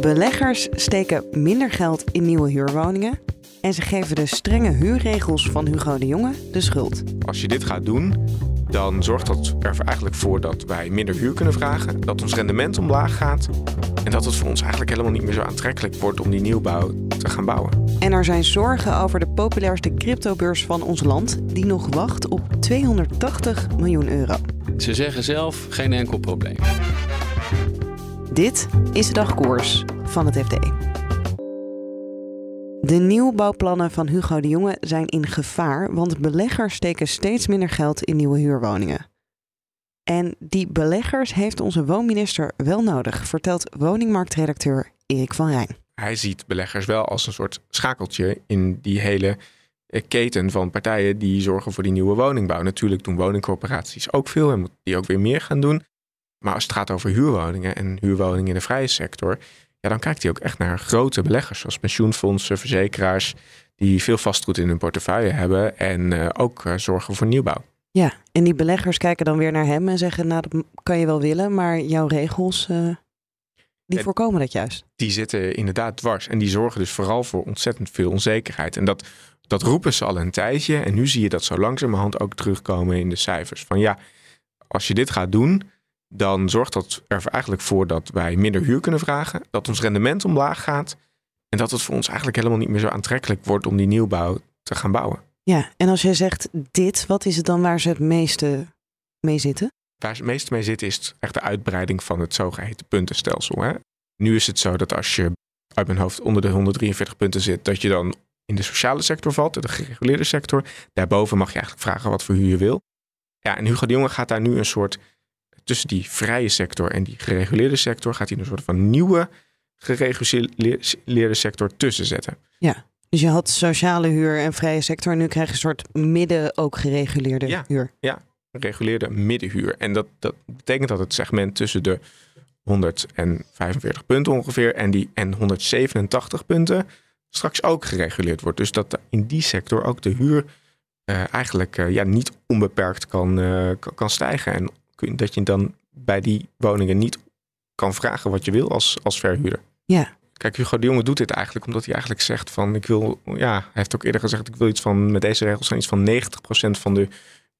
Beleggers steken minder geld in nieuwe huurwoningen en ze geven de strenge huurregels van Hugo de Jonge de schuld. Als je dit gaat doen, dan zorgt dat er eigenlijk voor dat wij minder huur kunnen vragen, dat ons rendement omlaag gaat en dat het voor ons eigenlijk helemaal niet meer zo aantrekkelijk wordt om die nieuwbouw te gaan bouwen. En er zijn zorgen over de populairste cryptobeurs van ons land, die nog wacht op 280 miljoen euro. Ze zeggen zelf geen enkel probleem. Dit is de dagkoers van het FD. De nieuwbouwplannen van Hugo de Jonge zijn in gevaar, want beleggers steken steeds minder geld in nieuwe huurwoningen. En die beleggers heeft onze woonminister wel nodig, vertelt woningmarktredacteur Erik van Rijn. Hij ziet beleggers wel als een soort schakeltje in die hele eh, keten van partijen die zorgen voor die nieuwe woningbouw. Natuurlijk doen woningcorporaties ook veel en moeten die ook weer meer gaan doen. Maar als het gaat over huurwoningen en huurwoningen in de vrije sector, ja, dan kijkt hij ook echt naar grote beleggers, zoals pensioenfondsen, verzekeraars, die veel vastgoed in hun portefeuille hebben en uh, ook uh, zorgen voor nieuwbouw. Ja, en die beleggers kijken dan weer naar hem en zeggen, nou dat kan je wel willen, maar jouw regels, uh, die voorkomen dat juist. Die zitten inderdaad dwars en die zorgen dus vooral voor ontzettend veel onzekerheid. En dat, dat roepen ze al een tijdje en nu zie je dat zo langzamerhand ook terugkomen in de cijfers. Van ja, als je dit gaat doen, dan zorgt dat er eigenlijk voor dat wij minder huur kunnen vragen, dat ons rendement omlaag gaat en dat het voor ons eigenlijk helemaal niet meer zo aantrekkelijk wordt om die nieuwbouw te gaan bouwen. Ja, en als jij zegt dit, wat is het dan waar ze het meeste mee zitten? Waar ze het meeste mee zitten is echt de uitbreiding van het zogeheten puntenstelsel. Hè? Nu is het zo dat als je uit mijn hoofd onder de 143 punten zit, dat je dan in de sociale sector valt, de gereguleerde sector. Daarboven mag je eigenlijk vragen wat voor huur je wil. Ja, en Hugo de Jonge gaat daar nu een soort tussen die vrije sector en die gereguleerde sector gaat hij een soort van nieuwe gereguleerde sector tussen zetten. Ja, dus je had sociale huur en vrije sector en nu krijg je een soort midden ook gereguleerde ja, huur. Ja, gereguleerde middenhuur. En dat, dat betekent dat het segment tussen de 145 punten ongeveer en die en 187 punten straks ook gereguleerd wordt. Dus dat in die sector ook de huur uh, eigenlijk uh, ja, niet onbeperkt kan, uh, kan stijgen. En dat je dan bij die woningen niet kan vragen wat je wil als, als verhuurder. Ja. Kijk, Hugo de Jonge doet dit eigenlijk omdat hij eigenlijk zegt van ik wil, ja, hij heeft ook eerder gezegd ik wil iets van, met deze regels zijn iets van 90% van de,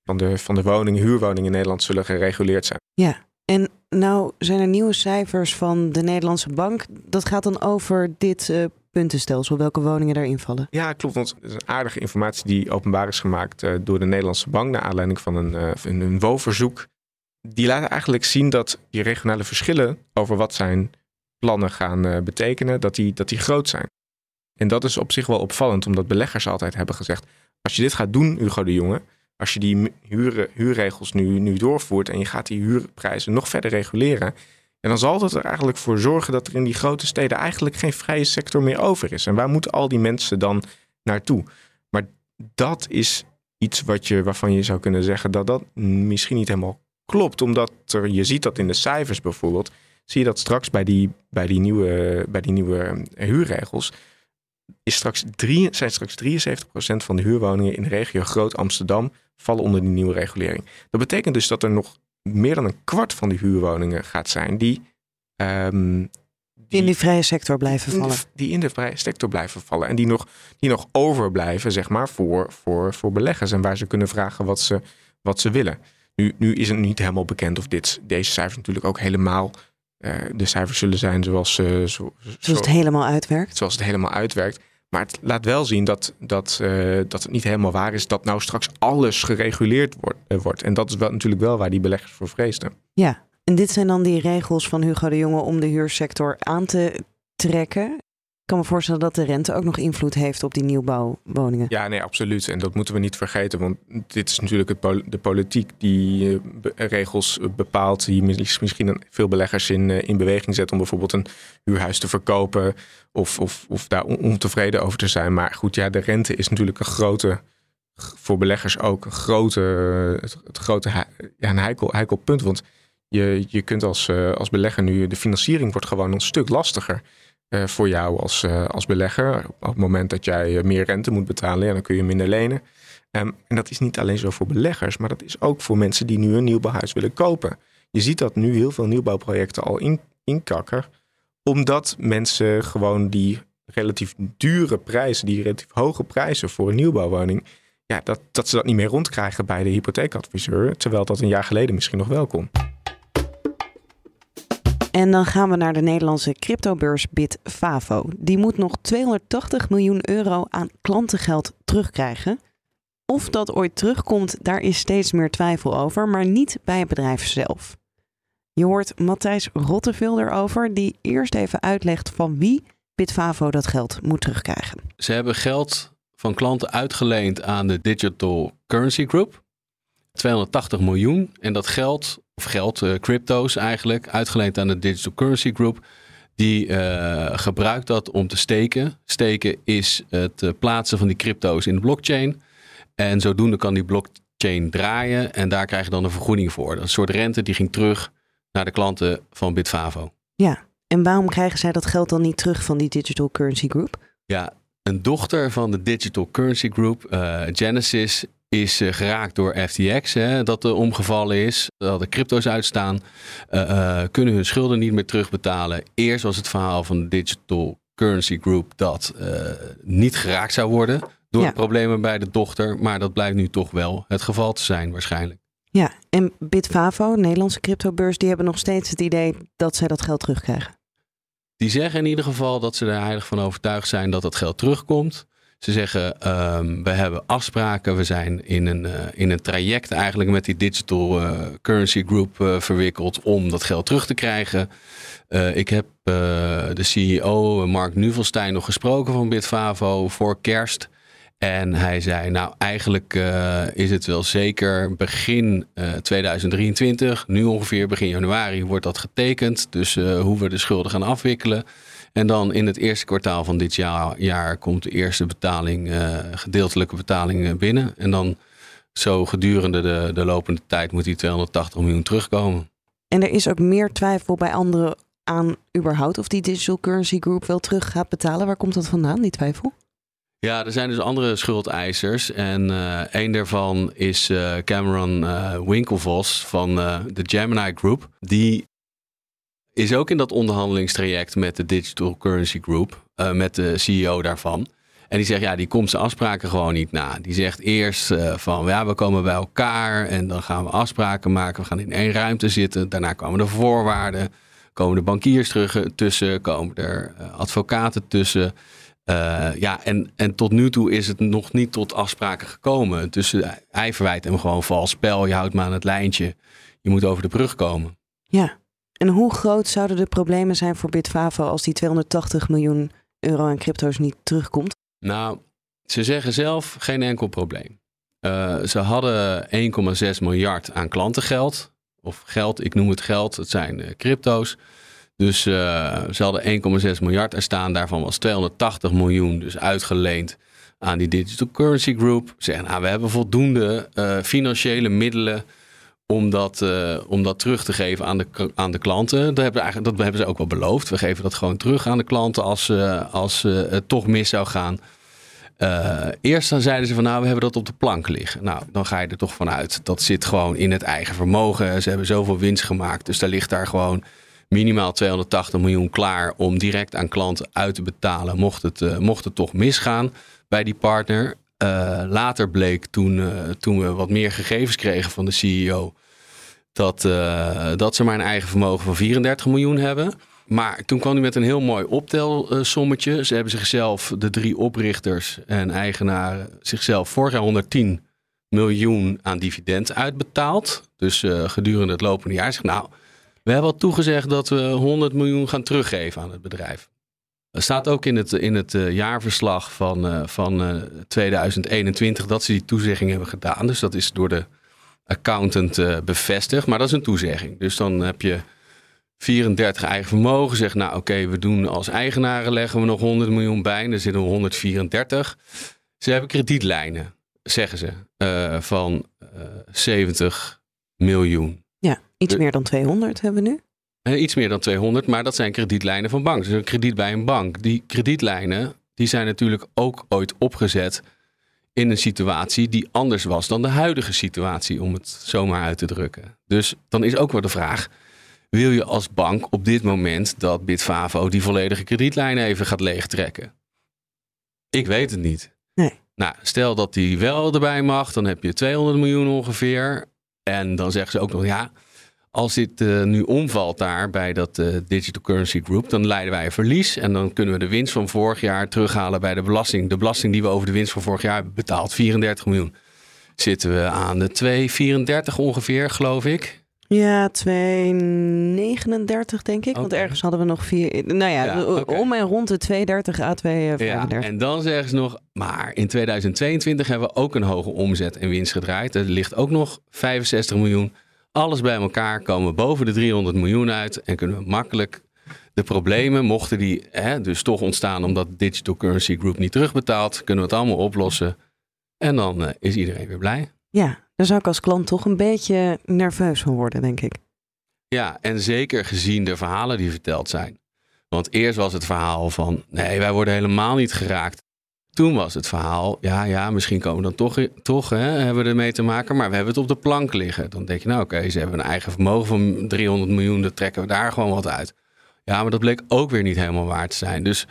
van de, van de woningen, huurwoningen in Nederland zullen gereguleerd zijn. Ja, en nou zijn er nieuwe cijfers van de Nederlandse bank. Dat gaat dan over dit uh, puntenstelsel, welke woningen daarin vallen. Ja, klopt. Want het is een aardige informatie die openbaar is gemaakt uh, door de Nederlandse bank naar aanleiding van een, uh, een, een WO-verzoek die laten eigenlijk zien dat die regionale verschillen over wat zijn plannen gaan uh, betekenen, dat die, dat die groot zijn. En dat is op zich wel opvallend, omdat beleggers altijd hebben gezegd: als je dit gaat doen, Hugo de Jonge, als je die huren, huurregels nu, nu doorvoert en je gaat die huurprijzen nog verder reguleren, en dan zal dat er eigenlijk voor zorgen dat er in die grote steden eigenlijk geen vrije sector meer over is. En waar moeten al die mensen dan naartoe? Maar dat is iets wat je, waarvan je zou kunnen zeggen dat dat misschien niet helemaal klopt, omdat er, je ziet dat in de cijfers bijvoorbeeld, zie je dat straks bij die, bij die, nieuwe, bij die nieuwe huurregels, is straks drie, zijn straks 73% van de huurwoningen in de regio Groot Amsterdam vallen onder die nieuwe regulering. Dat betekent dus dat er nog meer dan een kwart van de huurwoningen gaat zijn die, um, die in die vrije sector blijven vallen. die in de vrije sector blijven vallen. En die nog, die nog overblijven, zeg maar, voor, voor, voor beleggers. En waar ze kunnen vragen wat ze, wat ze willen. Nu, nu is het niet helemaal bekend of dit, deze cijfers natuurlijk ook helemaal uh, de cijfers zullen zijn zoals, uh, zo, zo, zoals het helemaal uitwerkt. Zoals het helemaal uitwerkt. Maar het laat wel zien dat, dat, uh, dat het niet helemaal waar is dat nou straks alles gereguleerd wordt. wordt. En dat is wel, natuurlijk wel waar die beleggers voor vreesden. Ja, en dit zijn dan die regels van Hugo de Jonge om de huursector aan te trekken. Ik kan me voorstellen dat de rente ook nog invloed heeft op die nieuwbouwwoningen. Ja, nee, absoluut. En dat moeten we niet vergeten. Want dit is natuurlijk de politiek die be- regels bepaalt. Die misschien veel beleggers in, uh, in beweging zet om bijvoorbeeld een huurhuis te verkopen. Of, of, of daar ontevreden over te zijn. Maar goed, ja, de rente is natuurlijk een grote, voor beleggers ook een grote, het, het grote ja, een heikel, heikel punt. Want je, je kunt als, als belegger nu, de financiering wordt gewoon een stuk lastiger. Uh, voor jou als, uh, als belegger. Op het moment dat jij meer rente moet betalen, ja, dan kun je minder lenen. Um, en dat is niet alleen zo voor beleggers, maar dat is ook voor mensen die nu een nieuwbouwhuis willen kopen. Je ziet dat nu heel veel nieuwbouwprojecten al in, inkakken, omdat mensen gewoon die relatief dure prijzen, die relatief hoge prijzen voor een nieuwbouwwoning, ja, dat, dat ze dat niet meer rondkrijgen bij de hypotheekadviseur, terwijl dat een jaar geleden misschien nog wel kon. En dan gaan we naar de Nederlandse cryptobeurs Bitfavo. Die moet nog 280 miljoen euro aan klantengeld terugkrijgen. Of dat ooit terugkomt, daar is steeds meer twijfel over, maar niet bij het bedrijf zelf. Je hoort Matthijs Rotteveel erover, die eerst even uitlegt van wie Bitfavo dat geld moet terugkrijgen. Ze hebben geld van klanten uitgeleend aan de Digital Currency Group. 280 miljoen. En dat geld, of geld, uh, crypto's eigenlijk, uitgeleend aan de Digital Currency Group. Die uh, gebruikt dat om te steken. Steken is het uh, plaatsen van die crypto's in de blockchain. En zodoende kan die blockchain draaien. En daar krijg je dan een vergoeding voor. Dat is een soort rente die ging terug naar de klanten van Bitfavo. Ja, en waarom krijgen zij dat geld dan niet terug van die Digital Currency Group? Ja, een dochter van de Digital Currency Group, uh, Genesis, is uh, geraakt door FTX, hè, dat er omgevallen is, dat er crypto's uitstaan, uh, uh, kunnen hun schulden niet meer terugbetalen. Eerst was het verhaal van de Digital Currency Group dat niet geraakt zou worden door ja. problemen bij de dochter, maar dat blijkt nu toch wel het geval te zijn waarschijnlijk. Ja, en Bitfavo, Nederlandse cryptobeurs, die hebben nog steeds het idee dat zij dat geld terugkrijgen. Die zeggen in ieder geval dat ze er heilig van overtuigd zijn dat dat geld terugkomt. Ze zeggen, um, we hebben afspraken, we zijn in een, uh, in een traject eigenlijk met die Digital uh, Currency Group uh, verwikkeld om dat geld terug te krijgen. ik heb de CEO Mark Nuvelstein nog gesproken van Bitfavo voor kerst. En hij zei, nou eigenlijk is het wel zeker begin 2023, nu ongeveer begin januari wordt dat getekend. Dus hoe we de schulden gaan afwikkelen. En dan in het eerste kwartaal van dit jaar, jaar komt de eerste betaling, uh, gedeeltelijke betaling binnen. En dan zo gedurende de, de lopende tijd moet die 280 miljoen terugkomen. En er is ook meer twijfel bij anderen aan überhaupt of die Digital Currency Group wel terug gaat betalen. Waar komt dat vandaan, die twijfel? Ja, er zijn dus andere schuldeisers. En uh, een daarvan is uh, Cameron uh, Winkelvos van de Gemini Group. Die is ook in dat onderhandelingstraject met de Digital Currency Group, uh, met de CEO daarvan. En die zegt, ja, die komt zijn afspraken gewoon niet na. Die zegt eerst uh, van, ja, we komen bij elkaar en dan gaan we afspraken maken. We gaan in één ruimte zitten. Daarna komen de voorwaarden, komen de bankiers terug tussen, komen er advocaten tussen. Ja, en, en tot nu toe is het nog niet tot afspraken gekomen. Dus hij verwijt hem gewoon vals spel. Je houdt me aan het lijntje. Je moet over de brug komen. Ja, en hoe groot zouden de problemen zijn voor Bitfavo als die 280 miljoen euro aan crypto's niet terugkomt? Nou, ze zeggen zelf geen enkel probleem. Uh, ze hadden 1,6 miljard aan klantengeld. Of geld, ik noem het geld, het zijn uh, crypto's. Dus uh, ze hadden 1,6 miljard er staan. Daarvan was 280 miljoen dus uitgeleend aan die Digital Currency Group. Ze zeggen, nou, we hebben voldoende financiële middelen om dat, uh, om dat terug te geven aan de, aan de klanten. Dat hebben, eigenlijk, dat hebben ze ook wel beloofd. We geven dat gewoon terug aan de klanten als, uh, als uh, het toch mis zou gaan. eerst dan zeiden ze van nou, we hebben dat op de plank liggen. Nou, dan ga je er toch vanuit. Dat zit gewoon in het eigen vermogen. Ze hebben zoveel winst gemaakt. Dus daar ligt daar gewoon minimaal 280 miljoen klaar om direct aan klanten uit te betalen. Mocht het, mocht het toch misgaan bij die partner. Uh, later bleek toen, uh, toen we wat meer gegevens kregen van de CEO. Dat, uh, dat ze maar een eigen vermogen van 34 miljoen hebben. Maar toen kwam hij met een heel mooi optelsommetje. Ze hebben zichzelf, de drie oprichters en eigenaren, zichzelf vorig jaar 110 miljoen aan dividend uitbetaald. Dus gedurende het lopende jaar. Zeg, nou, we hebben al toegezegd dat we 100 miljoen gaan teruggeven aan het bedrijf. Er staat ook in het, in het uh, jaarverslag van, uh, van uh, 2021 dat ze die toezegging hebben gedaan. Dus dat is door de accountant bevestigd. Maar dat is een toezegging. Dus dan heb je 34 eigen vermogen. Zegt nou oké, we doen als eigenaren leggen we nog 100 miljoen bij. En er zitten 134. Ze hebben kredietlijnen, zeggen ze, van 70 miljoen. Ja, iets meer dan 200 hebben we nu. Iets meer dan 200, maar dat zijn kredietlijnen van bank. Dus een krediet bij een bank. Die kredietlijnen die zijn natuurlijk ook ooit opgezet in een situatie die anders was dan de huidige situatie, om het zomaar uit te drukken. Dus dan is ook wel de vraag: wil je als bank op dit moment dat Bitfavo die volledige kredietlijnen even gaat leegtrekken? Ik weet het niet. Nee. Nou, stel dat die wel erbij mag, dan heb je 200 miljoen ongeveer. En dan zeggen ze ook nog ja als dit uh, nu omvalt daar bij dat uh, Digital Currency Group, dan leiden wij een verlies. En dan kunnen we de winst van vorig jaar terughalen bij de belasting. De belasting die we over de winst van vorig jaar hebben betaald, 34 miljoen. Zitten we aan de 2,34 ongeveer, geloof ik. Ja, 2,39 denk ik. Want ergens hadden we nog vier. Nou ja, ja okay. om en rond de 2,30 à 2,35. Ja, en dan zeggen ze nog, maar in 2022 hebben we ook een hoge omzet en winst gedraaid. Er ligt ook nog 65 miljoen alles bij elkaar komen boven de 300 miljoen uit en kunnen we makkelijk de problemen, mochten die hè, dus toch ontstaan omdat Digital Currency Group niet terugbetaalt, kunnen we het allemaal oplossen. En dan uh, is iedereen weer blij. Ja, daar zou ik als klant toch een beetje nerveus van worden, denk ik. Ja, en zeker gezien de verhalen die verteld zijn. Want eerst was het verhaal van nee, wij worden helemaal niet geraakt. Toen was het verhaal, ja, ja, misschien komen we dan toch, toch hè, hebben we ermee te maken, maar we hebben het op de plank liggen. Dan denk je, nou oké, ze hebben een eigen vermogen van 300 miljoen, dan trekken we daar gewoon wat uit. Ja, maar dat bleek ook weer niet helemaal waar te zijn. Dus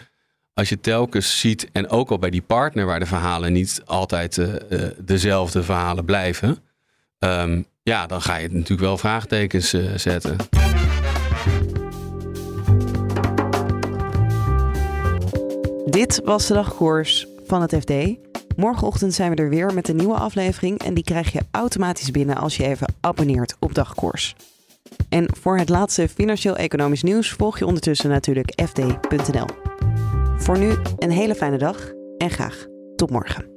als je telkens ziet, en ook al bij die partner waar de verhalen niet altijd uh, uh, dezelfde verhalen blijven, um, ja, dan ga je natuurlijk wel vraagtekens uh, zetten. Dit was de dagkoers van het FD. Morgenochtend zijn we er weer met een nieuwe aflevering en die krijg je automatisch binnen als je even abonneert op dagkoers. En voor het laatste financieel-economisch nieuws volg je ondertussen natuurlijk fd.nl. Voor nu een hele fijne dag en graag tot morgen.